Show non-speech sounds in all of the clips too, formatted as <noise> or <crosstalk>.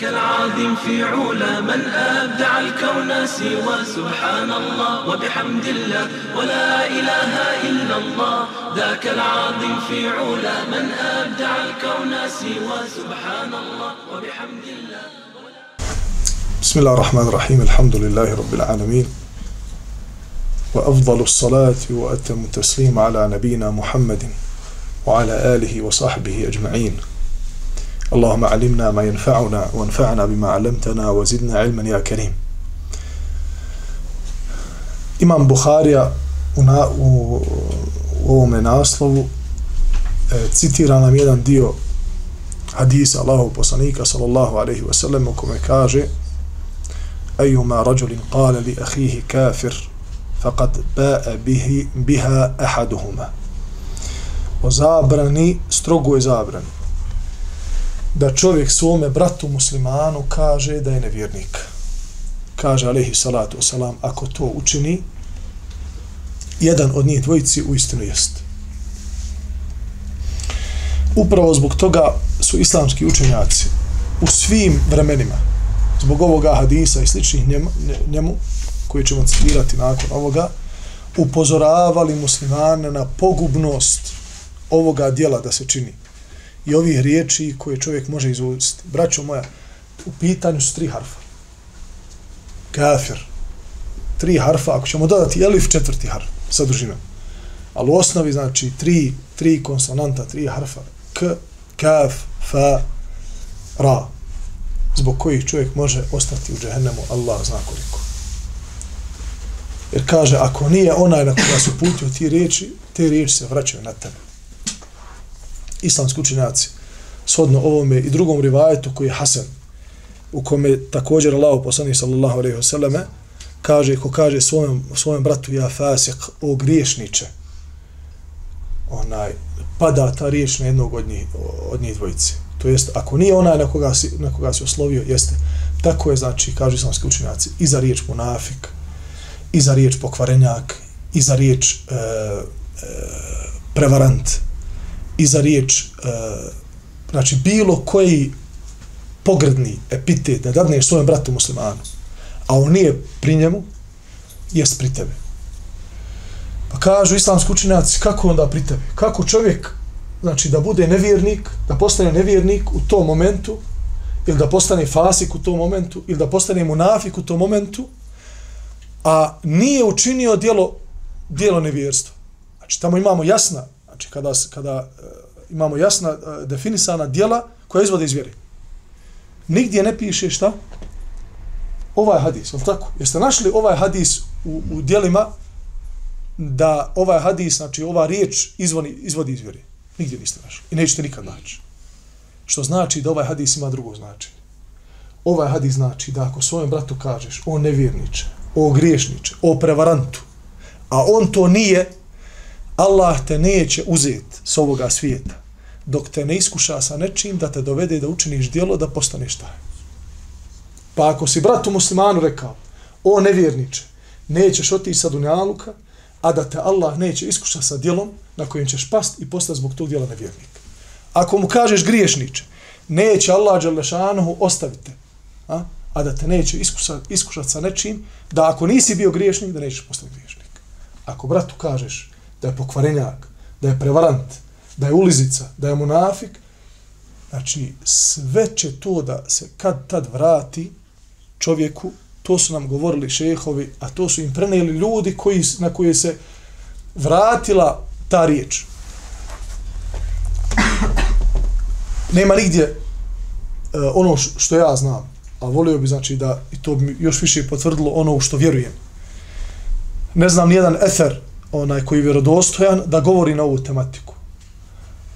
ذاك العظيم في علا من أبدع الكون سوى سبحان الله وبحمد الله ولا إله إلا الله. ذاك العظيم في علا من أبدع الكون سوى سبحان الله وبحمد الله. بسم الله الرحمن الرحيم. الحمد لله رب العالمين. وأفضل الصلاة وأتم التسليم على نبينا محمد وعلى آله وصحبه أجمعين. اللهم علمنا ما ينفعنا وانفعنا بما علمتنا وزدنا علما يا كريم Imam Buharija u, na, u, u ovome naslovu e, citira nam jedan dio hadisa Allahu poslanika sallallahu alaihi wa sallam u kome kaže أيما رجل قال لأخيه كافر فقد باء به بها أحدهما وزابرني strogo je zabran da čovjek svome bratu muslimanu kaže da je nevjernik. Kaže alaihi salatu wasalam, ako to učini, jedan od njih dvojici u istinu jest. Upravo zbog toga su islamski učenjaci u svim vremenima, zbog ovoga hadisa i sličnih njemu, njemu ćemo citirati nakon ovoga, upozoravali muslimane na pogubnost ovoga dijela da se čini i ovih riječi koje čovjek može izvuciti. Braćo moja, u pitanju su tri harfa. Kafir. Tri harfa, ako ćemo dodati elif, četvrti harf sa dužinom. Ali u osnovi znači tri, tri konsonanta, tri harfa. K, kaf, fa, ra. Zbog kojih čovjek može ostati u džehennemu, Allah zna koliko. Jer kaže, ako nije onaj na koga su putio ti riječi, te riječi se vraćaju na tebe islamski učenjaci, shodno ovome i drugom rivajetu koji je Hasan u kome također Allah poslanih sallallahu alaihi wa sallame kaže, ko kaže svojem, svojem bratu ja fasik, o griješniče onaj, pada ta riječ na jednog od njih, od njih dvojice. To jest, ako nije onaj na koga si, na koga si oslovio, jeste. Tako je, znači, kažu islamski učenjaci, i za riječ munafik, i za riječ pokvarenjak, i za riječ e, e, prevarant, i za riječ, e, znači bilo koji pogrdni epitet da dadneš svojem bratu muslimanu, a on nije pri njemu, jest pri tebe. Pa kažu islamski učinjaci, kako onda pri tebe? Kako čovjek, znači da bude nevjernik, da postane nevjernik u tom momentu, ili da postane fasik u tom momentu, ili da postane munafik u tom momentu, a nije učinio dijelo, dijelo nevjerstva. Znači, tamo imamo jasna Znači, kada, kada uh, imamo jasna uh, definisana dijela koja izvode iz vjere. Nigdje ne piše šta? Ovaj hadis, je tako? Jeste našli ovaj hadis u, u dijelima da ovaj hadis, znači ova riječ izvodi, izvodi iz vjere? Nigdje niste našli. I nećete nikad naći. Što znači da ovaj hadis ima drugo značenje. Ovaj hadis znači da ako svojem bratu kažeš o nevjerniče, o griješniče, o prevarantu, a on to nije, Allah te neće uzeti s ovoga svijeta dok te ne iskuša sa nečim da te dovede da učiniš dijelo da postaneš taj. Pa ako si bratu muslimanu rekao, o nevjerniče, nećeš otići sa dunjaluka, a da te Allah neće iskuša sa dijelom na kojem ćeš past i postati zbog tog dijela nevjernik. Ako mu kažeš griješniče, neće Allah Đalešanuhu ostaviti, te, a, a da te neće iskušati iskušat sa nečim, da ako nisi bio griješnik, da nećeš postati griješnik. Ako bratu kažeš, da je pokvarenjak, da je prevarant, da je ulizica, da je munafik, znači sve će to da se kad tad vrati čovjeku, to su nam govorili šehovi, a to su im preneli ljudi koji, na koje se vratila ta riječ. Nema nigdje e, ono što ja znam, a volio bi znači da i to bi još više potvrdilo ono što vjerujem. Ne znam ni jedan onaj koji je vjerodostojan da govori na ovu tematiku.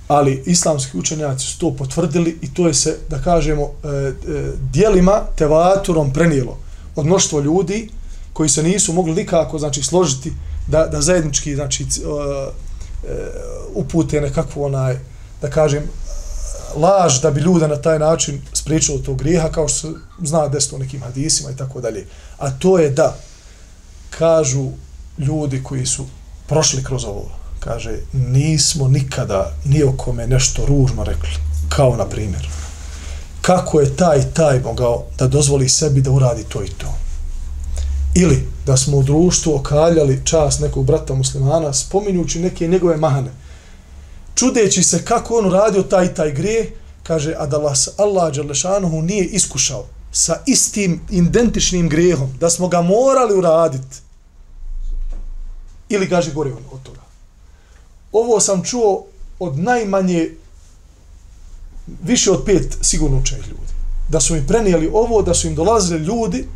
Ali islamski učenjaci su to potvrdili i to je se, da kažemo, e, e, dijelima tevaturom prenijelo od mnoštvo ljudi koji se nisu mogli nikako znači, složiti da, da zajednički znači, e, upute nekakvu onaj, da kažem, laž da bi ljude na taj način spriječilo tog grijeha, kao što se zna desno nekim hadisima i tako dalje. A to je da kažu ljudi koji su prošli kroz ovo, kaže, nismo nikada ni o kome nešto ružno rekli, kao na primjer, kako je taj taj mogao da dozvoli sebi da uradi to i to. Ili da smo u društvu okaljali čas nekog brata muslimana spominjući neke njegove mahane, čudeći se kako on uradio taj taj grije, kaže, a da vas Allah Đalešanuhu nije iskušao sa istim identičnim grijehom, da smo ga morali uraditi, ili kaže gore od toga. Ovo sam čuo od najmanje više od pet sigurno učenih ljudi. Da su mi prenijeli ovo, da su im dolazili ljudi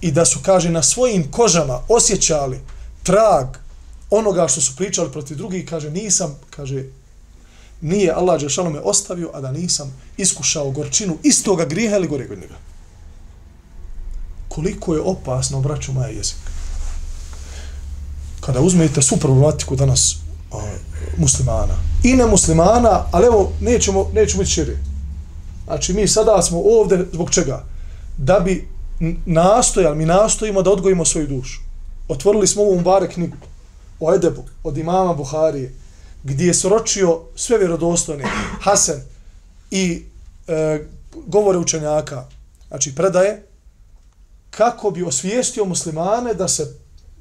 i da su, kaže, na svojim kožama osjećali trag onoga što su pričali protiv drugih, kaže, nisam, kaže, nije Allah Đešanu me ostavio, a da nisam iskušao gorčinu istoga grijeha ili gore njega. Koliko je opasno, braću moja jezik. Kada uzmete svu problematiku danas a, muslimana i ne muslimana, ali evo, nećemo, nećemo biti širi. Znači, mi sada smo ovde zbog čega? Da bi nastojali, mi nastojimo da odgojimo svoju dušu. Otvorili smo ovu Umbare knjigu o Edebu, od imama Buharije, gdje je sročio sve vjerodostojne, Hasan i e, govore učenjaka, znači predaje, kako bi osvijestio muslimane da se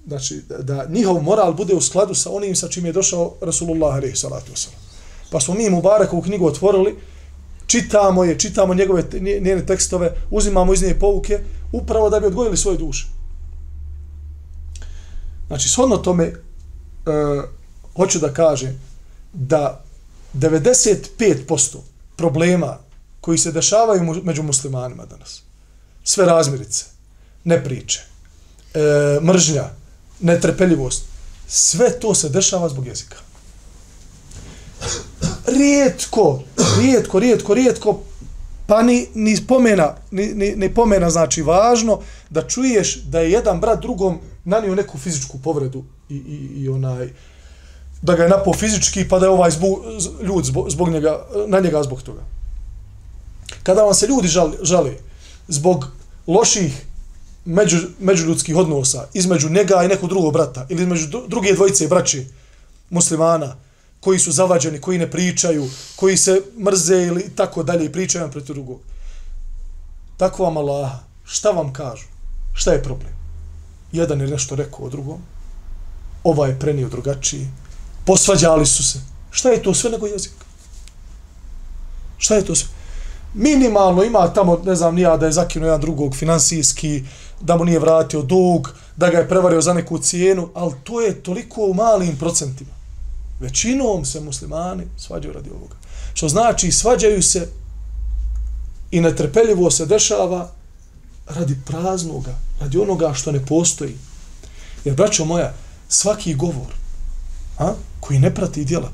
znači da njihov moral bude u skladu sa onim sa čim je došao Rasulullah alaihi salatu wasalam. Pa smo mi Mubarakovu knjigu otvorili, čitamo je, čitamo njegove njene tekstove, uzimamo iz nje pouke upravo da bi odgojili svoje duše. Znači, shodno tome, e, hoću da kažem da 95% problema koji se dešavaju među muslimanima danas, sve razmirice, ne priče, e, mržnja, netrpeljivost, sve to se dešava zbog jezika. Rijetko, rijetko, rijetko, rijetko, pa ni, ni pomena, ni, ni, ni pomena znači važno da čuješ da je jedan brat drugom nanio neku fizičku povredu i, i, i onaj, da ga je napao fizički, pa da je ovaj zbog, ljud zbog, zbog njega, na njega zbog toga. Kada vam se ljudi žali, žali zbog loših među, međuljudskih odnosa između njega i nekog drugog brata ili između druge dvojice braće muslimana koji su zavađeni, koji ne pričaju, koji se mrze ili tako dalje i pričaju vam protiv drugog. Tako vam Allah, šta vam kažu? Šta je problem? Jedan je nešto rekao o drugom, ova je prenio drugačiji, posvađali su se. Šta je to sve nego jezik? Šta je to sve? Minimalno ima tamo, ne znam, nija da je zakinuo jedan drugog finansijski, da mu nije vratio dug, da ga je prevario za neku cijenu, ali to je toliko u malim procentima. Većinom se muslimani svađaju radi ovoga. Što znači, svađaju se i netrpeljivo se dešava radi praznoga, radi onoga što ne postoji. Jer, braćo moja, svaki govor a, koji ne prati djela,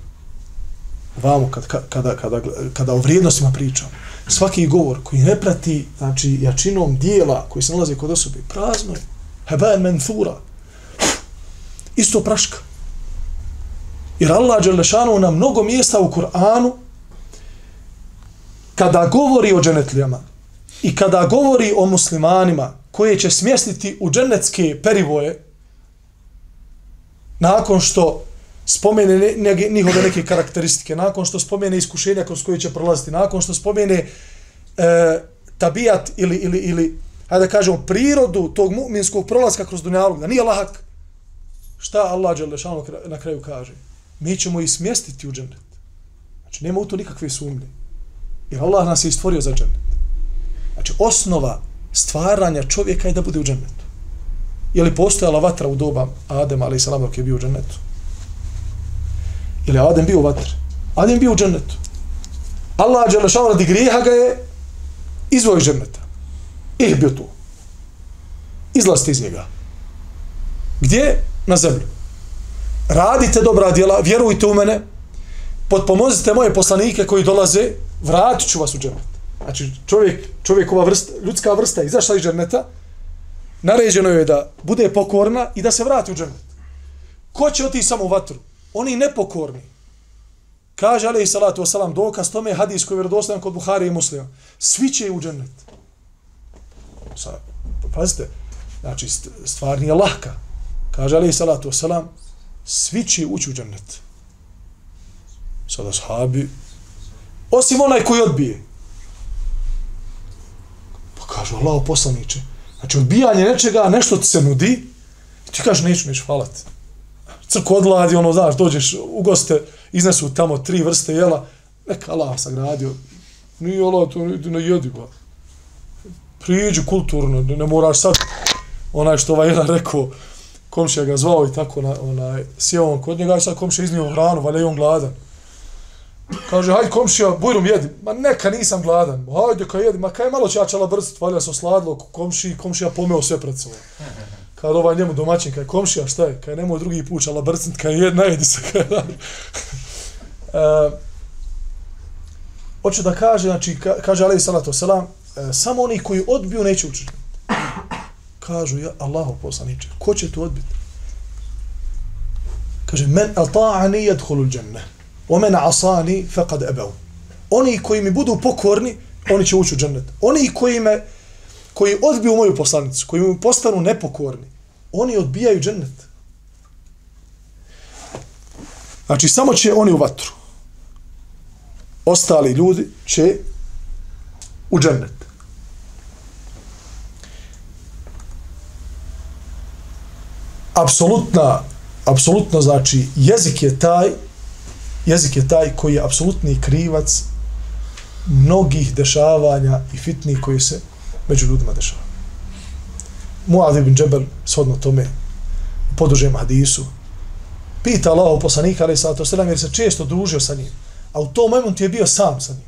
vamo kad, kada, kada, kada o vrijednostima pričam, svaki govor koji ne prati znači, jačinom dijela koji se nalazi kod osobe, prazno je. Heben menthura. Isto praška. Jer Allah Đelešanu na mnogo mjesta u Kur'anu kada govori o dženetlijama i kada govori o muslimanima koje će smjestiti u dženetske perivoje nakon što spomene ne, ne, njihove neke karakteristike, nakon što spomene iskušenja kroz koje će prolaziti, nakon što spomene e, tabijat ili, ili, ili hajde da kažemo, prirodu tog mu'minskog prolaska kroz dunjalog, da nije lahak, šta Allah Đelešanu na kraju kaže? Mi ćemo ih smjestiti u džennet. Znači, nema u to nikakve sumnje. Jer Allah nas je stvorio za džennet. Znači, osnova stvaranja čovjeka je da bude u džennetu. Je li postojala vatra u doba Adema, ali i salam, dok je bio u džennetu? Ili Adem bio u vatri? Adem bio u džennetu. Allah Đelešanu radi grijeha ga je izvoj dženneta. Ih bio tu. Izlazite iz njega. Gdje? Na zemlju. Radite dobra djela, vjerujte u mene, potpomozite moje poslanike koji dolaze, vratit ću vas u džennet. Znači, čovjek, čovjekova vrsta, ljudska vrsta je izašla iz dženneta, naređeno je da bude pokorna i da se vrati u džennet. Ko će otići samo u vatru? Oni nepokorni. Kaže, ali salatu wasalam, dokaz tome je hadis koji je vjerodostojan kod Buhari i muslima. Svi će u džennet. Sa, pazite, znači, stvar nije lahka. Kaže, ali salatu wasalam, svi će ući u džennet. Sada sahabi, osim onaj koji odbije. Pa kaže, Allah poslaniče, znači odbijanje nečega, nešto ti se nudi, ti kaže, neću, neću, hvala ti crkodladi, ono, znaš, dođeš u goste, iznesu tamo tri vrste jela, neka Allah sagradio, nije Allah, to ne jedi, ba. Priđi kulturno, ne moraš sad, onaj što ovaj jedan rekao, komšija ga zvao i tako, na, onaj, sjeo on kod njega i sad komšija iznio hranu, valja on gladan. Kaže, hajde komšija, bujrum jedi. Ma neka, nisam gladan. Hajde, ka jedi. Ma kaj malo čačala brzit, valja se osladilo komšiji, komšija pomeo sve pred sobom kad ovaj njemu domaćin, kad komšija, šta je, kad nemoj drugi puć, ala brcnit, je jedna, jedi se, kaj <laughs> e, Hoću da kaže, znači, ka, kaže Alevi Salatu Selam, e, samo oni koji odbiju neće učiti. Kažu, ja, Allaho poslaniče, ko će to odbiti? Kaže, men ata'ani jedhulu džemne, o men asani fekad ebeu. Oni koji mi budu pokorni, oni će ući u džennet. Oni koji me, koji odbiju moju poslanicu koji mi postanu nepokorni oni odbijaju džennet. Znači samo će oni u vatru. Ostali ljudi će u džennet. Apsolutna apsolutno znači jezik je taj jezik je taj koji je apsolutni krivac mnogih dešavanja i fitni koji se među ljudima dešava. Muad ibn Džebel, shodno tome, u podužem hadisu, pita Allah poslanika, ali sa to jer se često družio sa njim. A u tom momentu je bio sam sa njim.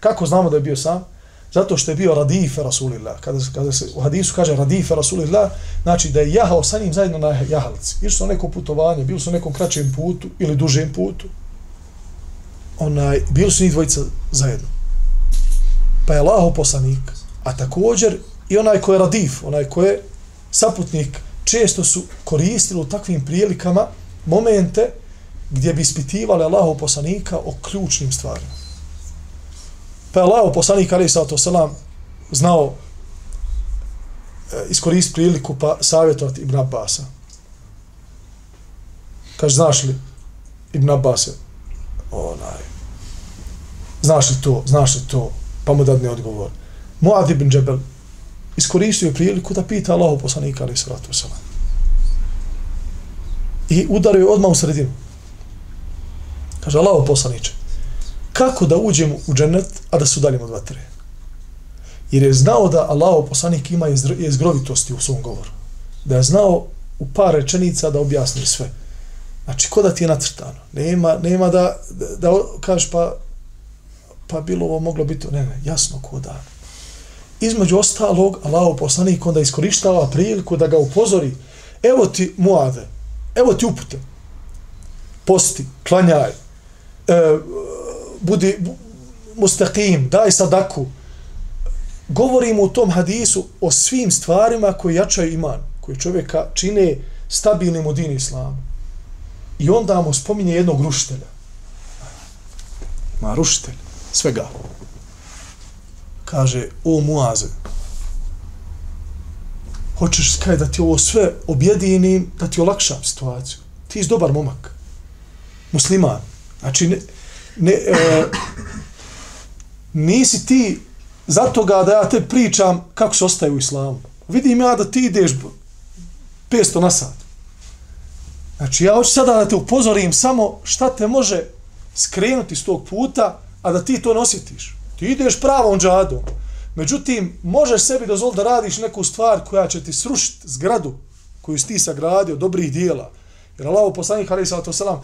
Kako znamo da je bio sam? Zato što je bio radife Rasulillah. Kada, kada se u hadisu kaže radife Rasulillah, znači da je jahao sa njim zajedno na jahalici. Išli su neko putovanje, bili su na nekom kraćem putu ili dužem putu. Onaj, bili su njih dvojica zajedno. Pa je Allaho poslanik, a također i onaj ko je radif, onaj ko je saputnik, često su koristili u takvim prilikama momente gdje bi ispitivali Allaho poslanika o ključnim stvarima. Pa je Allah, poslanik Ali Sato selam, znao e, iskoristiti priliku pa savjetovati Ibn Abbasa. Kaže, znaš li Ibn Abbas je onaj, znaš li to, znaš li to, pa mu dadne odgovor. Muad ibn Džebel iskoristio priliku da pita Allahu poslanika Ali Sato Salam. I udario je odmah u sredinu. Kaže, Allahu poslaniče, kako da uđemo u džennet, a da se udaljimo od vatre. Jer je znao da Allahu poslanik ima izgrovitosti u svom govoru. Da je znao u par rečenica da objasni sve. Znači, ko da ti je nacrtano? Nema, nema da, da, da kažeš pa, pa bilo ovo moglo biti, ne, ne, jasno ko da. Između ostalog, Allaho poslanik onda iskoristava priliku da ga upozori, evo ti muade, evo ti upute, posti, klanjaj, e, budi mustaqim, daj sadaku. Govorimo u tom hadisu o svim stvarima koji jačaju iman, koji čovjeka čine stabilnim u dini islamu. I onda mu spominje jednog ruštelja. Ma ruštelj svega. Kaže, o Muaze, hoćeš kaj da ti ovo sve objedinim, da ti olakšam situaciju. Ti si dobar momak. Musliman. Znači, ne, ne, e, nisi ti zato ga da ja te pričam kako se ostaje u islamu. Vidim ja da ti ideš 500 na sat. Znači ja hoću sada da te upozorim samo šta te može skrenuti s tog puta, a da ti to nositiš. Ti ideš pravom džadom. Međutim, možeš sebi dozvoliti da radiš neku stvar koja će ti srušiti zgradu koju si ti sagradio, dobrih dijela. Jer Allah u poslanih, ali sallatu wasalam,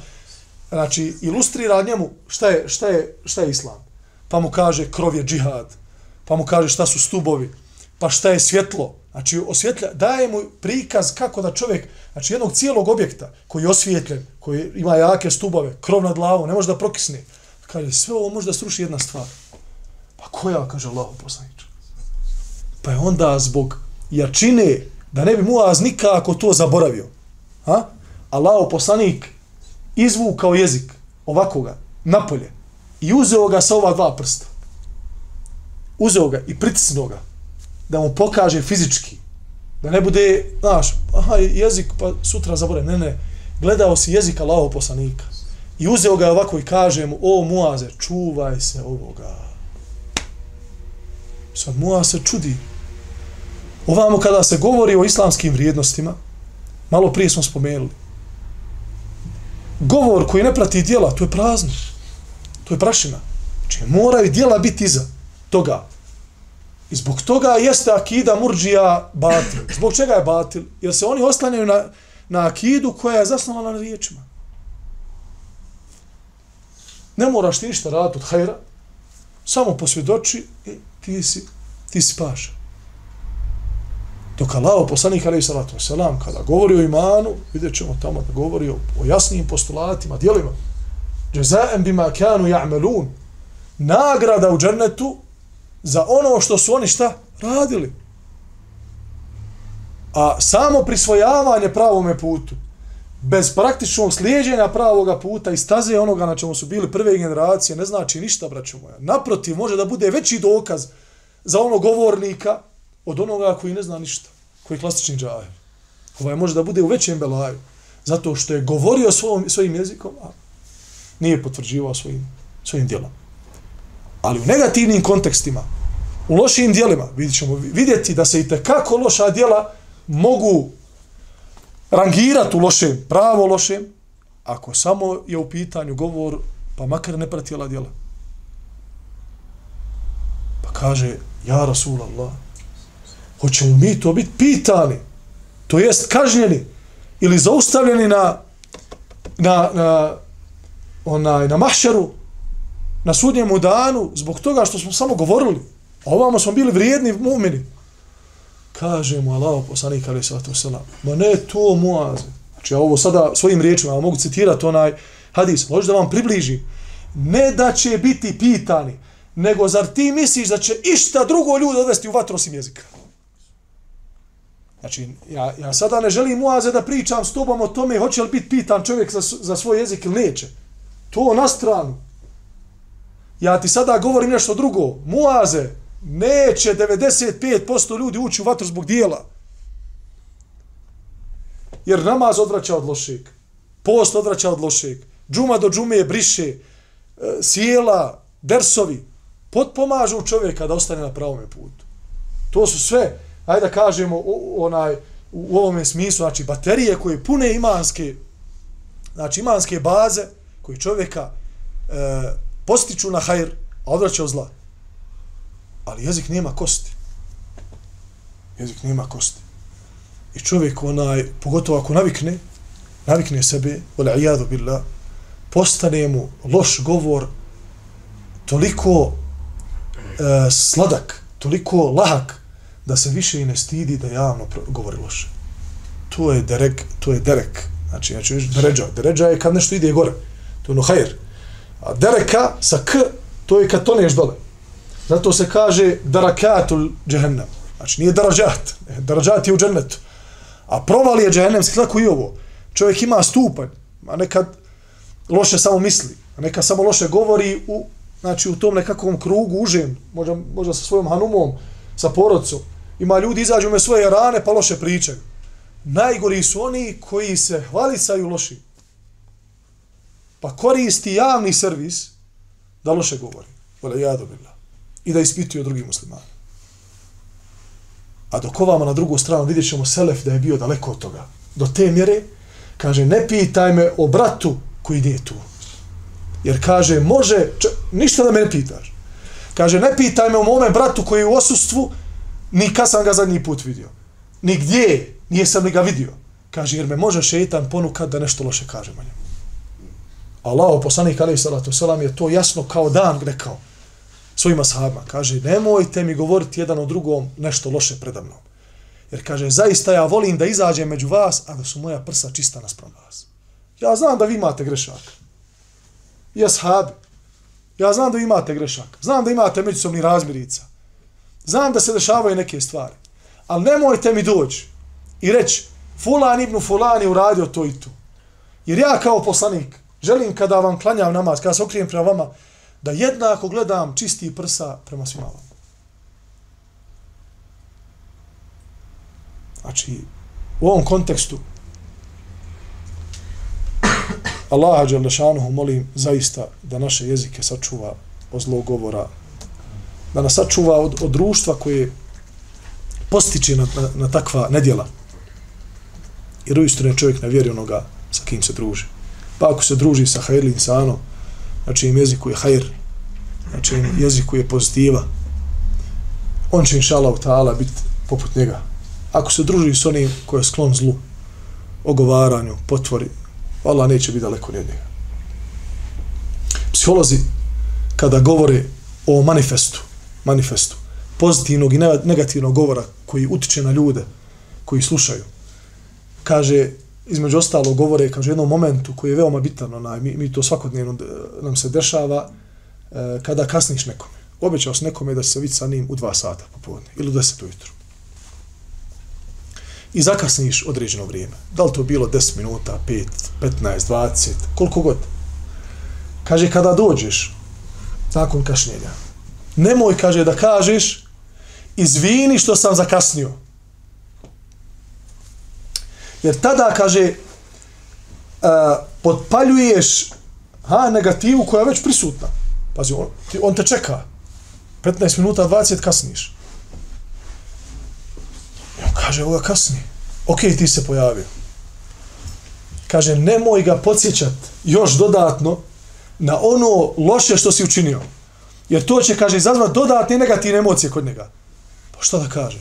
znači ilustrira njemu šta je, šta je, šta je islam. Pa mu kaže krov je džihad, pa mu kaže šta su stubovi, pa šta je svjetlo. Znači osvjetlja, daje mu prikaz kako da čovjek, znači jednog cijelog objekta koji je osvjetljen, koji ima jake stubove, krov nad glavom, ne može da prokisne. Kaže, sve ovo može da sruši jedna stvar. Pa koja, kaže Allah poslanič. Pa je onda zbog jačine, da ne bi Muaz nikako to zaboravio. Ha? Allah poslanik izvukao jezik ovakoga, napolje, i uzeo ga sa ova dva prsta. Uzeo ga i pritisnuo ga, da mu pokaže fizički, da ne bude, znaš, aha, jezik, pa sutra zabore, ne, ne, gledao si jezika Allahov poslanika. I uzeo ga ovako i kaže mu, o Muaze, čuvaj se ovoga. Sad Muaz se čudi. Ovamo kada se govori o islamskim vrijednostima, malo prije smo spomenuli, govor koji ne prati dijela, to je prazno. To je prašina. Znači, moraju dijela biti iza toga. I zbog toga jeste akida murđija batil. Zbog čega je batil? Jer se oni oslanjaju na, na akidu koja je zasnovana na riječima. Ne moraš ti ništa raditi od hajra, samo posvjedoči i ti si, ti si paša. Dok Allah, poslanik alaih salatu wasalam, kada govori o imanu, vidjet ćemo tamo da govori o, o jasnim postulatima, dijelima. Džezaem bima kanu ja'melun. Nagrada u džernetu za ono što su oni šta radili. A samo prisvojavanje pravome putu, bez praktičnog slijedjenja pravoga puta i staze onoga na čemu su bili prve generacije, ne znači ništa, braćo moja. Naprotiv, može da bude veći dokaz za onog govornika od onoga koji ne zna ništa, koji je klasični džahil. Ovaj može da bude u većem belaju, zato što je govorio svojim, svojim jezikom, a nije potvrđivao svojim, svojim djelom. Ali u negativnim kontekstima, u lošim djelima, vidjet ćemo vidjeti da se i kako loša djela mogu rangirati u lošem, pravo lošem, ako samo je u pitanju govor, pa makar ne pratila djela. Pa kaže, ja Rasulallah, hoćemo mi to biti pitani, to jest kažnjeni, ili zaustavljeni na, na, na, onaj, na mahšeru, na sudnjemu danu, zbog toga što smo samo govorili. A ovamo smo bili vrijedni mumini. Kaže mu Allah, poslanik alaih sallatu wasalam, ma ne to muaze. Znači ja ovo sada svojim riječima, ja mogu citirati onaj hadis, možda da vam približi. Ne da će biti pitani, nego zar ti misliš da će išta drugo ljudi odvesti u vatru osim jezika? Znači, ja, ja sada ne želim muaze da pričam s tobom o tome hoće li biti pitan čovjek za, za svoj jezik ili neće. To na stranu. Ja ti sada govorim nešto drugo. Muaze, neće 95% ljudi ući u vatru zbog dijela. Jer namaz odvraća od lošeg. Post odvraća od lošeg. Džuma do džume je briše. E, sjela, dersovi. Potpomažu čovjeka da ostane na pravom putu. To su sve, ajde da kažemo, onaj, u ovome smislu, znači baterije koje pune imanske, znači imanske baze, koji čovjeka e, postiču na hajr, a odvraća od zla. Ali jezik nema kosti. Jezik nema kosti. I čovjek onaj, pogotovo ako navikne, navikne sebe, ola ijadu billah, postane mu loš govor toliko e, sladak, toliko lahak, da se više i ne stidi da javno govori loše. To je derek, to je derek. Znači, ja ću još deređa. Deređa je kad nešto ide gore. To je ono hajr. A dereka sa k, to je kad toneš dole. Zato se kaže darakatul džehennem. Znači nije darađat. Darađat je u džennetu. A provali je džehennemski, tako i ovo. Čovjek ima stupanj, a nekad loše samo misli, a nekad samo loše govori u, znači, u tom nekakvom krugu užem, možda, možda sa svojom hanumom, sa porodcom. Ima ljudi izađu me svoje rane pa loše pričaju. Najgori su oni koji se hvalisaju loši. Pa koristi javni servis da loše govori. Vole, ja dobila i da ispituju drugi muslimani. A dok ovamo na drugu stranu vidjet ćemo Selef da je bio daleko od toga. Do te mjere, kaže, ne pitaj me o bratu koji nije tu. Jer kaže, može, če, ništa da me ne pitaš. Kaže, ne pitaj me o mome bratu koji je u osustvu, ni kad sam ga zadnji put vidio. Ni gdje, nije sam ni ga vidio. Kaže, jer me može šeitan ponukat da nešto loše kažem o njemu. Allah, poslanik alaihi salatu selam, je to jasno kao dan rekao svojima sahabima. Kaže, nemojte mi govoriti jedan o drugom nešto loše predavno. Jer kaže, zaista ja volim da izađem među vas, a da su moja prsa čista naspram vas. Ja znam da vi imate grešak. Ja sahabi. Ja znam da vi imate grešak. Znam da imate međusobni razmirica. Znam da se dešavaju neke stvari. Ali nemojte mi doći i reći, fulan ibn fulan je uradio to i to. Jer ja kao poslanik Želim kada vam klanjam namaz, kada se okrijem prema vama, da jednako gledam čisti prsa prema svima vama. Znači, u ovom kontekstu Allaha Đalešanuhu molim zaista da naše jezike sačuva od zlog govora, da nas sačuva od, od društva koje postiče na, na, na takva nedjela. Jer uistinu je čovjek na vjeri onoga sa kim se druži. Pa ako se druži sa hajrli insanom, na čijem jeziku je hajr, na čijem jeziku je pozitiva, on će inša Allah ta'ala biti poput njega. Ako se druži s onim koji je sklon zlu, ogovaranju, potvori, Allah neće biti daleko od njega. Psiholozi, kada govore o manifestu, manifestu, pozitivnog i negativnog govora koji utiče na ljude koji slušaju, kaže, između ostalo govore, kaže, jednom momentu koji je veoma bitan, onaj, mi, mi to svakodnevno e, nam se dešava, e, kada kasniš nekome. Obećao se nekome da se vidi sa njim u dva sata popodne ili u deset ujutru. I zakasniš određeno vrijeme. Da li to bilo 10 minuta, 5, 15, 20, koliko god. Kaže, kada dođeš, nakon kašnjenja, nemoj, kaže, da kažeš, izvini što sam zakasnio. Jer tada, kaže, uh, potpaljuješ ha, negativu koja je već prisutna. Pazi, on, ti, on te čeka. 15 minuta, 20 kasniš. I on kaže, ovo kasni. Ok, ti se pojavio. Kaže, nemoj ga podsjećat još dodatno na ono loše što si učinio. Jer to će, kaže, izazvati dodatne negativne emocije kod njega. Pa šta da kaže?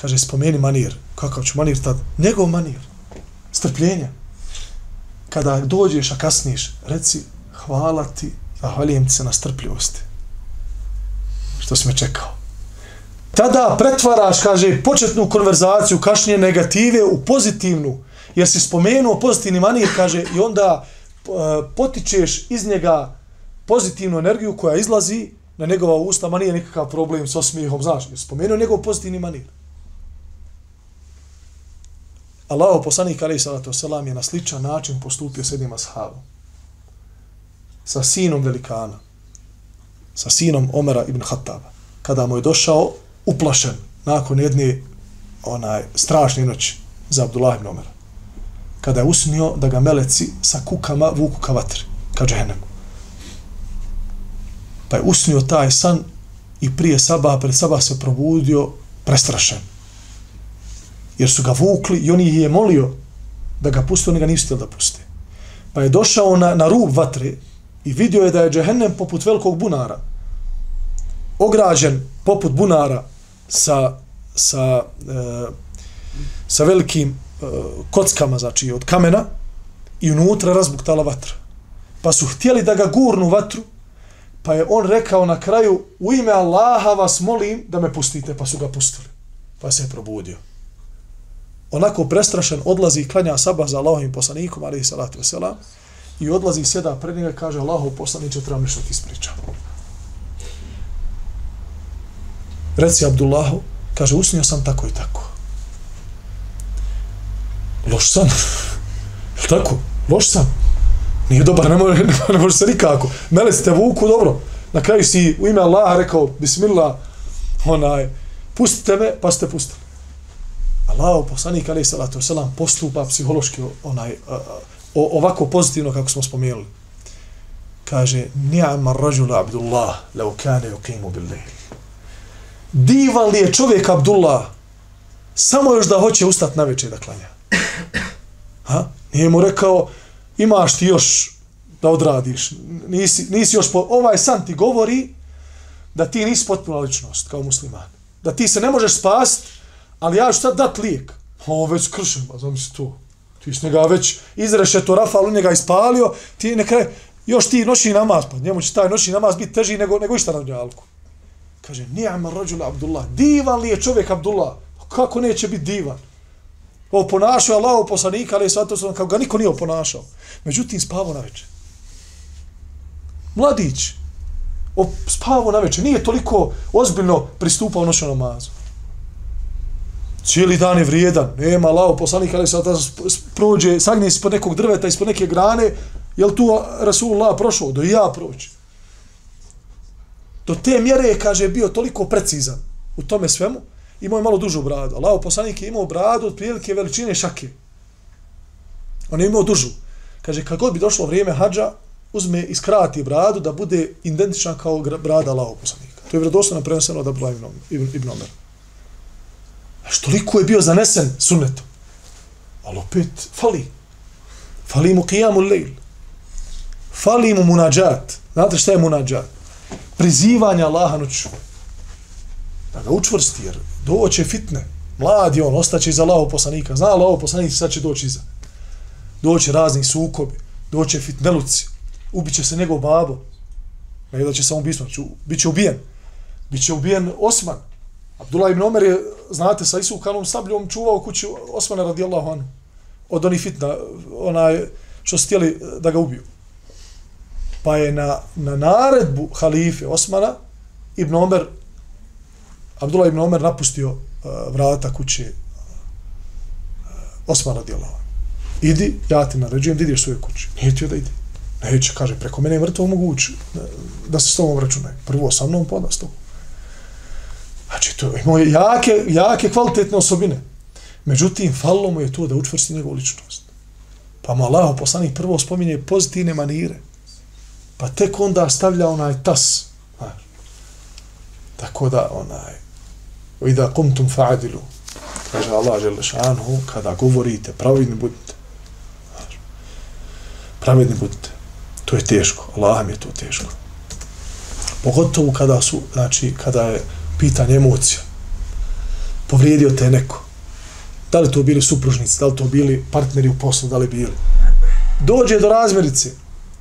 Kaže, spomeni manir. Kakav ću manir tad? Njegov manir. Strpljenja. Kada dođeš, a kasniš, reci, hvala ti, zahvaljujem ti se na strpljivosti. Što si me čekao. Tada pretvaraš, kaže, početnu konverzaciju, kašnje negative u pozitivnu. Jer si spomenuo pozitivni manir, kaže, i onda eh, potičeš iz njega pozitivnu energiju koja izlazi na njegova usta, ma nije nikakav problem s osmijehom, znaš, spomenuo njegov pozitivni manir. Allaho poslanik alaih salatu wasalam, je na sličan način postupio s jednim ashabom. Sa sinom velikana. Sa sinom Omera ibn Khattaba. Kada mu je došao uplašen nakon jedne onaj strašne noći za Abdullah ibn Omera. Kada je usnio da ga meleci sa kukama vuku ka vatri, ka džehennemu. Pa je usnio taj san i prije sabaha, pred sabah se probudio prestrašen. Jer su ga vukli i on ih je molio da ga puste, oni ga nisu da puste. Pa je došao na, na rub vatre i vidio je da je džehennem poput velikog bunara. Ograđen poput bunara sa, sa, e, sa velikim e, kockama, znači od kamena i unutra razbuktala vatra. Pa su htjeli da ga gurnu vatru, Pa je on rekao na kraju, u ime Allaha vas molim da me pustite, pa su ga pustili. Pa se je probudio. Onako prestrašen odlazi i klanja saba za Allahovim poslanikom, ali i salatu wasalam, i odlazi i sjeda pred njega i kaže, Allahov poslaniče, trebam nešto ti ispričam. Reci Abdullahu, kaže, usnio sam tako i tako. Loš sam. <laughs> tako? Loš sam. Nije dobar, <laughs> ne može, ne može se nikako. Mele ste vuku, dobro. Na kraju si u ime Allaha rekao, bismillah, onaj, pustite me, pa ste pustili. Allahov poslanik, alaih salatu wasalam, postupa psihološki onaj, o, ovako pozitivno kako smo spomenuli. Kaže, ni'ama rađula Abdullah, leo kane yuqimu bil lejl. Divan li je čovjek Abdullah, samo još da hoće ustati na večer da klanja. Ha? Nije mu rekao, imaš ti još da odradiš. Nisi, nisi još po, ovaj san ti govori da ti nisi potpuna ličnost kao musliman. Da ti se ne možeš spasti ali ja ću sad dat lijek. Ovo već kršem, pa znam si to. Ti si njega već izreše to Rafal, njega ispalio, ti nekaj, još ti noći namaz, pa njemu će taj noći namaz biti teži nego, nego išta na njalku. Kaže, nijama rođula Abdullah, divan li je čovjek Abdullah? Pa kako neće biti divan? Ovo ponašao je Allahov poslanika, ali je svato sam, kao ga niko nije oponašao. Međutim, spavao na večer. Mladić, spavao na večer, nije toliko ozbiljno pristupao noćnom namazu. Cijeli dan je vrijedan, nema lao, poslanik ali svato prođe, sagne ispod nekog drveta, ispod neke grane, Jel tu Rasulullah prošao? Do i ja proći. Do te mjere je, kaže, bio toliko precizan u tome svemu, imao je malo dužu bradu. Lao poslanik je imao bradu od prilike veličine šake. On je imao dužu. Kaže, kad god bi došlo vrijeme hađa, uzme i skrati bradu da bude identična kao brada Lao poslanika. To je vredostojno prenoseno od Abdullah ibn Omer. Znači, toliko je bio zanesen sunnetom. Ali opet, fali. Fali mu qiyamu lejl. Fali mu munađat. Znate šta je munađat? Prizivanje Allaha noću. Da ga učvrsti, jer doće fitne. Mladi on, ostaće iza Allaho poslanika. Zna Allaho poslanik, sad će doći iza. Doće razni sukobi. Doće fitneluci. Ubiće se njegov babo. Ne da će samo ubismo. Znači, Biće ubijen. Biće ubijen Osman. Abdullah ibn Omer je, znate, sa isukanom sabljom čuvao kuću Osmana radijallahu anhu. Od onih fitna, onaj, što su htjeli eh, da ga ubiju. Pa je na, na naredbu halife Osmana ibn Omer, Abdullah ibn Omer napustio uh, vrata kuće uh, Osmana radijallahu anhu. Idi, ja ti naređujem da ideš svoje kuće. Nije ti da ide. Neće, kaže, preko mene je mrtvo moguće da se s tobom računaj. Prvo sa mnom, pa onda s tobom. Znači, to imao je jake, jake kvalitetne osobine. Međutim, falilo mu je to da učvrsti njegovu ličnost. Pa mu Allah poslanik prvo spominje pozitivne manire. Pa tek onda stavlja onaj tas. Znači. Tako da, onaj, i da kumtum fa'adilu, kaže Allah Želešanhu, kada govorite, pravidni budite. Znači. Pravidni budite. To je teško. Allah mi je to teško. Pogotovo kada su, znači, kada je pitanje emocija. Povrijedio te neko. Da li to bili supružnici, da li to bili partneri u poslu, da li bili. Dođe do razmirice,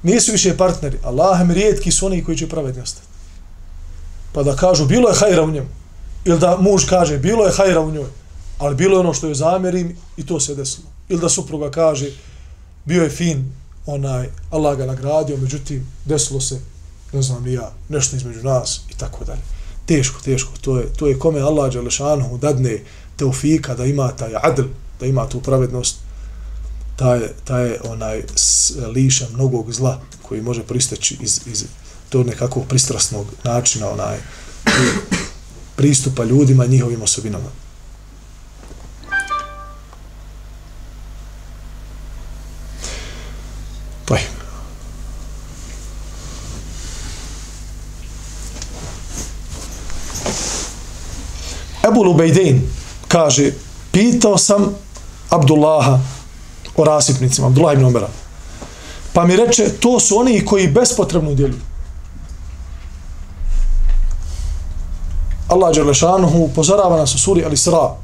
Nisu više partneri. Allahem rijetki su oni koji će pravedni ostati. Pa da kažu, bilo je hajra u njemu. Ili da muž kaže, bilo je hajra u njoj. Ali bilo je ono što je zamjerim i to se desilo. Ili da supruga kaže, bio je fin, onaj, Allah ga nagradio, međutim, desilo se, ne znam ni ja, nešto između nas i tako dalje teško, teško. To je, to je kome Allah Đelešanu dadne teufika da ima taj adl, da ima tu pravednost, taj, taj onaj liša mnogog zla koji može pristeći iz, iz to nekakvog pristrasnog načina onaj pristupa ljudima njihovim osobinama. Taj. Ebu Lubejdein kaže, pitao sam Abdullaha o rasipnicima, Abdullah ibn Omera. Pa mi reče, to su oni koji bespotrebno djeluju. Allah Đerlešanuhu upozorava nas u suri Al-Isra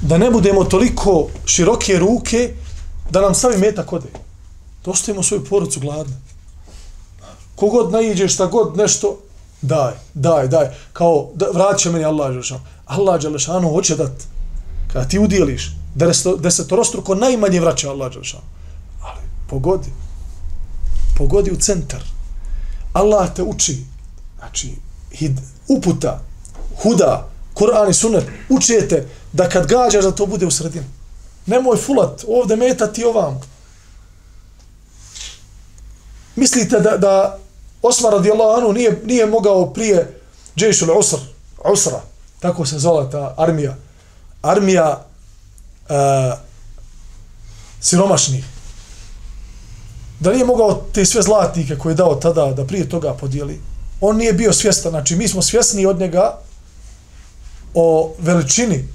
da ne budemo toliko široke ruke da nam stavi meta kode. Da ostavimo svoju porucu gladne. Kogod naiđe šta god nešto, daj, daj, daj, kao da, vraća meni Allah Đelešanu. Allah Đelešanu hoće dat, kada ti udjeliš, desetorostruko najmanje vraća Allah Đelešanu. Ali pogodi, pogodi u centar. Allah te uči, znači, hid, uputa, huda, Kur'an i sunet, učijete da kad gađaš da to bude u sredini. Nemoj fulat, ovde metati ovam. Mislite da, da Osmar radijallahu anhu nije, nije mogao prije Džešul Usr, Usra, tako se zvala ta armija, armija uh, siromašnih. Da nije mogao te sve zlatnike koje je dao tada da prije toga podijeli, on nije bio svjestan, znači mi smo svjesni od njega o veličini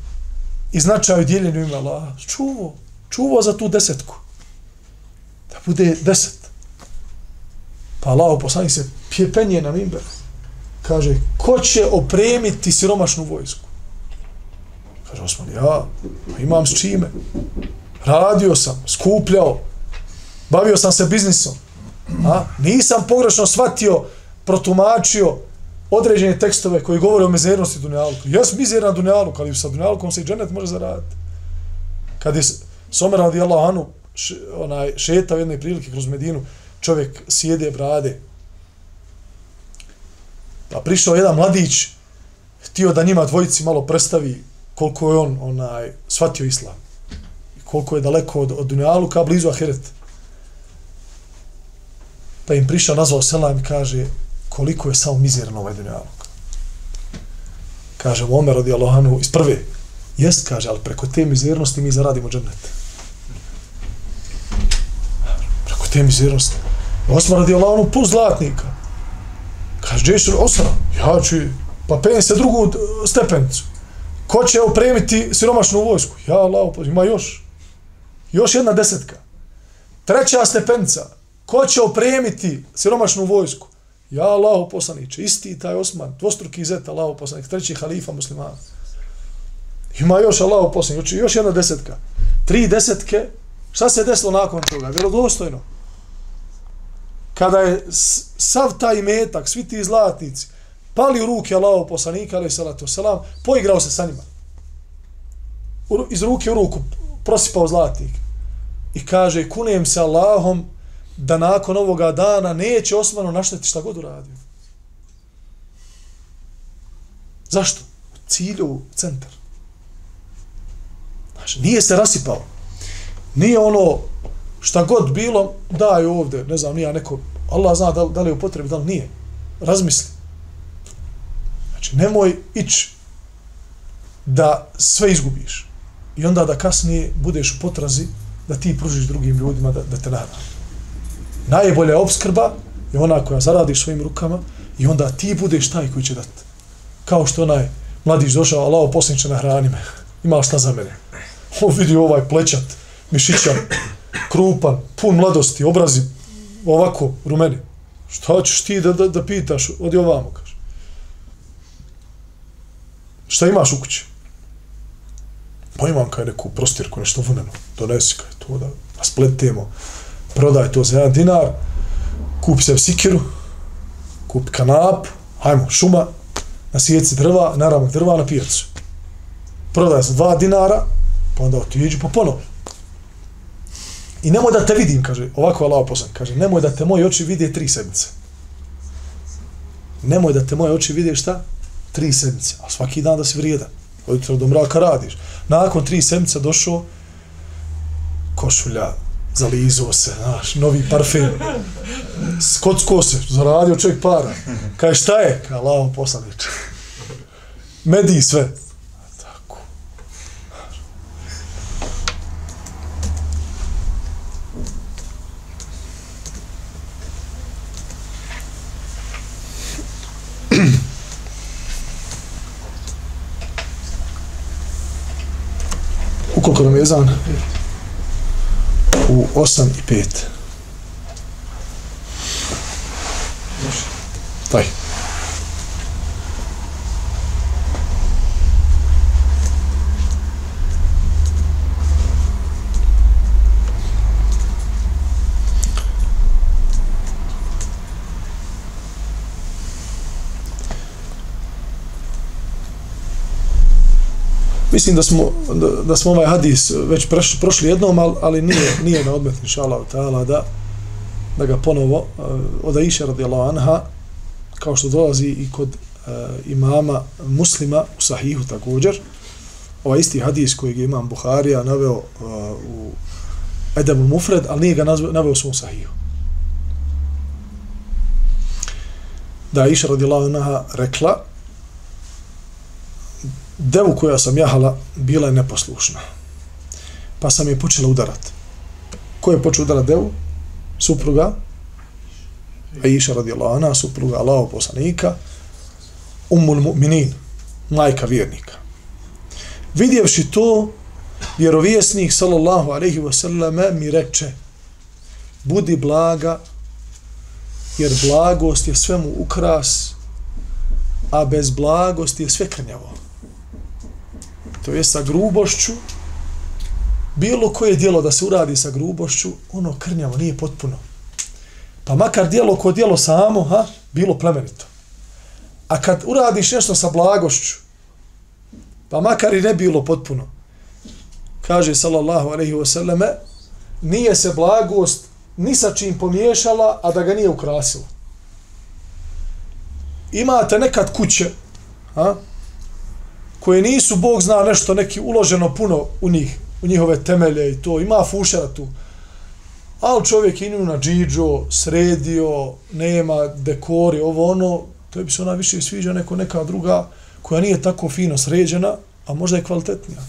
i značaju dijeljenju imala, Čuvo, čuvo za tu desetku. Da bude deset. Pa Allah poslanik se penje na mimber. Kaže, ko će opremiti siromašnu vojsku? Kaže Osman, ja pa imam s čime. Radio sam, skupljao, bavio sam se biznisom. A? Nisam pogrešno shvatio, protumačio određene tekstove koji govore o mizernosti Dunjaluka. Ja sam mizeran Dunjaluk, ali sa Dunjalukom se i dženet može zaraditi. Kad je Somer radijallahu anu onaj, šetao jedne prilike kroz Medinu, čovjek sjede brade. Pa prišao jedan mladić, htio da njima dvojici malo predstavi koliko je on onaj shvatio islam. I koliko je daleko od, od Dunjaluka, blizu Ahiret. Pa im prišao, nazvao selam i kaže koliko je samo mizerno ovaj dunjalog. Kaže mu Omer radi Allahanu iz prve. Jest, kaže, ali preko te mizirnosti mi zaradimo džennet. Preko te mizirnosti. Osman radi Allahanu pun zlatnika. Kaže, gdje Osman? Ja ću, pa pen se drugu eh, stepenicu. Ko će opremiti siromašnu vojsku? Ja, Allah, pa ima još. Još jedna desetka. Treća stepenica. Ko će opremiti siromašnu vojsku? Ja, Allah, poslaniče, isti taj Osman, dvostruki zeta, Allah, poslaniče, treći halifa muslimana. Ima još Allah, poslaniče, još jedna desetka. Tri desetke. Šta se desilo nakon toga? Vjerodostojno. Kada je sav taj metak, svi ti zlatnici, pali u ruke Allahu poslanika, ali salatu selam, poigrao se sa njima. Iz ruke u ruku prosipao zlatnik. I kaže, kunem se Allahom da nakon ovoga dana neće Osmanu našteti šta god uradio. Zašto? U cilju centar. Znači, nije se rasipao. Nije ono šta god bilo, daj ovde, ne znam, nija neko, Allah zna da, da li je u potrebi, da li nije. Razmisli. Znači, nemoj ići da sve izgubiš. I onda da kasnije budeš u potrazi da ti pružiš drugim ljudima da, da te nada. Najbolja obskrba je ona koja zaradiš svojim rukama i onda ti budeš taj koji će dati. Kao što onaj mladić došao, Allah posljedniče na hrani me. Ima šta za mene. <laughs> On vidi ovaj plećat, mišićan, krupan, pun mladosti, obrazi ovako rumeni. Šta ćeš ti da, da, da pitaš? Odi ovamo, kaže. Šta imaš u kući? Pa imam kaj neku prostirku, nešto vuneno. Donesi kaj to da, da spletemo. Prodaj to za jedan dinar. Kupi se sikiru. Kupi kanap. Hajmo, šuma. Na sjeci drva, naravno drva na pijacu. Prodaj za dva dinara. Pa onda otiđu pa ponovno. I nemoj da te vidim, kaže, ovako je Allah poslan, kaže, nemoj da te moji oči vide tri sedmice. Nemoj da te moje oči vide šta? Tri sedmice. A svaki dan da si vrijedan. Ujutro do mraka radiš. Nakon tri sedmice došao košulja, zalizuo se, znaš, novi parfem. Skocko se, zaradio čovjek para. Kaže, šta je? Kaže, Allah poslaniče. Mediji sve. Koliko nam je zan? U 8 i 5. Mislim da smo, da, da smo ovaj hadis već preš, prošli jednom, ali, ali nije, nije na odmet, inša Allah, ta'ala, da, da ga ponovo uh, od Aisha radijallahu anha, kao što dolazi i kod uh, imama muslima u sahihu također, ovaj isti hadis koji je imam Buharija naveo uh, u Edebu Mufred, ali nije ga nazve, naveo u svom sahihu. Da Aisha radijallahu anha rekla, devu koja sam jahala bila je neposlušna. Pa sam je počela udarat. Ko je počeo udarat devu? Supruga. Aisha radijallahu anha, supruga Allahov poslanika, umul mu'minin, majka vjernika. Vidjevši to, vjerovjesnik sallallahu alaihi wa sallam mi reče, budi blaga, jer blagost je svemu ukras, a bez blagosti je sve krnjavo to je sa grubošću, bilo koje dijelo da se uradi sa grubošću, ono krnjavo, nije potpuno. Pa makar dijelo ko dijelo samo, ha, bilo plemenito. A kad uradiš nešto sa blagošću, pa makar i ne bilo potpuno, kaže sallallahu alaihi wasallame, nije se blagost ni sa čim pomiješala, a da ga nije ukrasila. Imate nekad kuće, ha, koje nisu, Bog zna nešto, neki uloženo puno u njih, u njihove temelje i to, ima fušera tu. ali čovjek inu na džiđo, sredio, nema dekori, ovo ono, to bi se ona više sviđa neko neka druga koja nije tako fino sređena, a možda je kvalitetnija.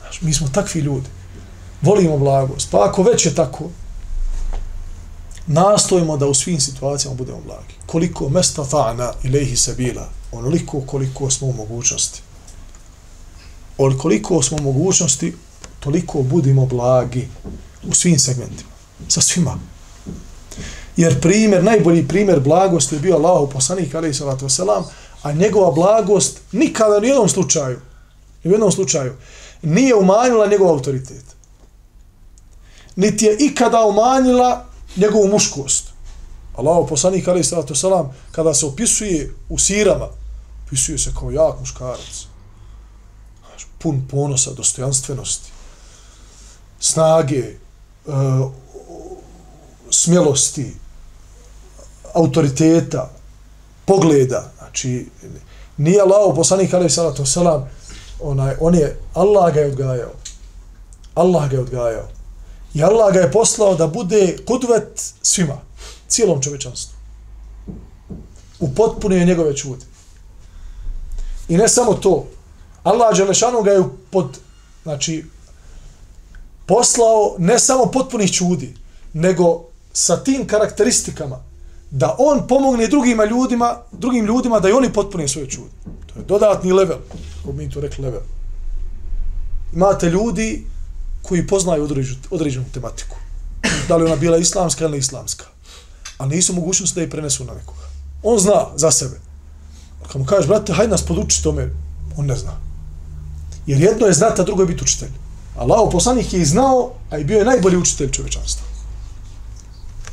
Znaš, mi smo takvi ljudi. Volimo blagost. Pa ako već je tako, nastojimo da u svim situacijama budemo blagi. Koliko mesta fa'na ilaihi sabila, onoliko koliko smo u mogućnosti. Ol koliko smo u mogućnosti, toliko budimo blagi u svim segmentima. Sa svima. Jer primjer, najbolji primjer blagosti je bio Allahu poslanik, alaihi salatu wasalam, a njegova blagost nikada ni u jednom slučaju, ni u jednom slučaju, nije umanjila njegov autoritet. Niti je ikada umanjila njegovu muškost. Allahu poslanik, ali sallatu salam, kada se opisuje u sirama, opisuje se kao jak muškarac. Pun ponosa, dostojanstvenosti, snage, uh, smjelosti, autoriteta, pogleda, znači, nije Allaho poslanik ali sallatu salam, onaj, on je, Allah ga je odgajao. Allah ga je odgajao. I Allah ga je poslao da bude kudvet svima, cijelom čovečanstvu. U potpunije njegove čude. I ne samo to, Allah Đelešanu ga je pod, znači, poslao ne samo potpunih čudi, nego sa tim karakteristikama da on pomogne drugima ljudima, drugim ljudima da i oni potpune svoje čude. To je dodatni level, kako mi to rekli level. Imate ljudi koji poznaju određenu, određenu tematiku. Da li ona bila islamska ili islamska. A nisu mogućnosti da je prenesu na nekoga. On zna za sebe. Kad mu kažeš, brate, hajde nas poduči tome, on ne zna. Jer jedno je znati, a drugo je biti učitelj. Allah poslanik je i znao, a i bio je najbolji učitelj čovečanstva.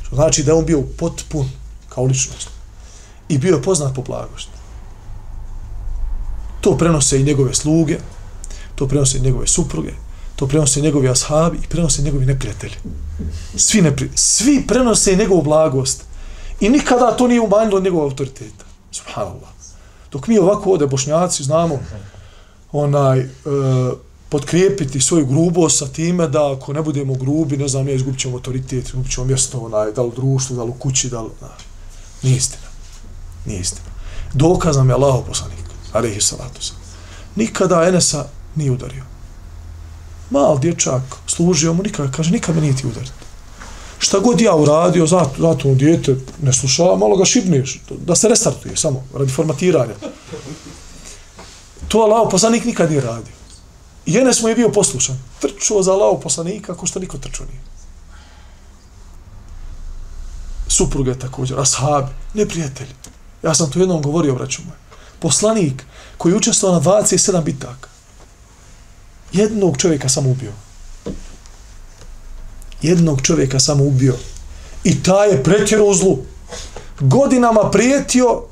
Što znači da je on bio potpun kao ličnost. I bio je poznat po blagosti. To prenose i njegove sluge, to prenose i njegove supruge, to prenose njegovi ashabi i prenose njegovi neprijatelji. Svi, nepri... Svi prenose njegovu blagost. I nikada to nije umanjilo njegov autoriteta. Subhanallah. Dok mi ovako ode bošnjaci znamo onaj, e, potkrijepiti svoju grubost sa time da ako ne budemo grubi, ne znam, ja izgubit ćemo autoritet, izgubit ćemo mjesto, onaj, da li u društvu, da li u kući, da li, na, nije istina. Nije istina. Dokaz nam je Allah poslanik, alaihi salatu sam. Nikada Enesa nije udario. Mal dječak, služio mu, nikada, kaže, nikad me nije ti udarit. Šta god ja uradio, zato, zato on djete ne slušava, malo ga šibneš, da se restartuje samo, radi formatiranja. To Allah poslanik nikad nije radio. I Enes mu je bio poslušan. Trčuo za Allahu poslanika, ako što niko trčuo nije. Supruge također, ashabi, neprijatelji. Ja sam to jednom govorio, braću moje. Poslanik koji je učestvao na 27 bitaka. Jednog čovjeka sam ubio. Jednog čovjeka sam ubio. I ta je pretjero u zlu. Godinama prijetio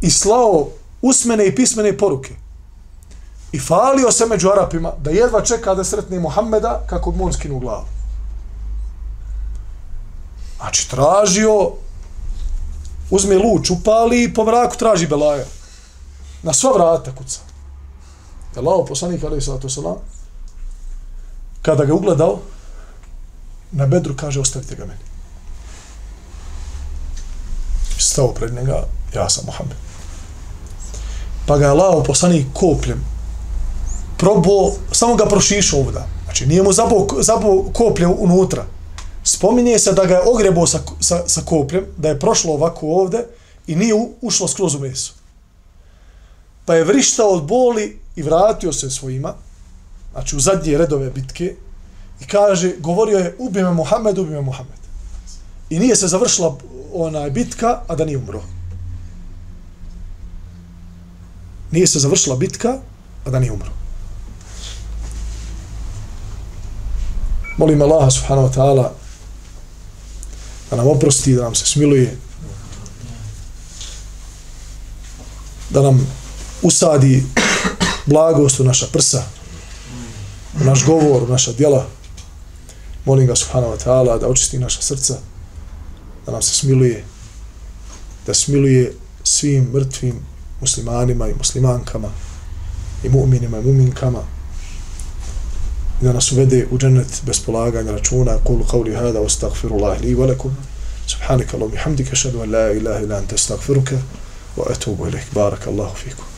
i slao usmene i pismene poruke i falio se među Arapima da jedva čeka da sretne Muhammeda kako bi on skinu glavu. Znači, tražio, uzme luč, upali i po mraku traži Belaja. Na sva vrata kuca. Allahov poslanik, ali sallatu sallam, kada ga ugledao, na bedru kaže, ostavite ga meni. Stao pred njega, ja sam Muhammed. Pa ga je Allahov poslanik kopljem probao, samo ga prošišao ovdje. Znači, nije mu zabao, zabao koplje unutra. Spominje se da ga je ogrebao sa, sa, sa kopljem, da je prošlo ovako ovdje i nije ušlo skroz u meso. Pa je vrištao od boli i vratio se svojima, znači u zadnje redove bitke, i kaže, govorio je, ubi me Muhammed, ubi me Muhammed. I nije se završila onaj bitka, a da nije umro. Nije se završila bitka, a da nije umro. Molim Allaha subhanahu wa ta'ala da nam oprosti, da nam se smiluje, da nam usadi blagost u naša prsa, u naš govor, u naša djela. Molim ga subhanahu wa ta'ala da očisti naša srca, da nam se smiluje, da smiluje svim mrtvim muslimanima i muslimankama i mu'minima i mu'minkama, i da nas uvede u džennet bez polaganja računa. Kulu qavli hada, ostagfirullah li velekum. subhanaka Allahum i hamdika, šadu an la ilaha ila anta, astagfiruka, wa atubu ilaik. Baraka Allahu fikum.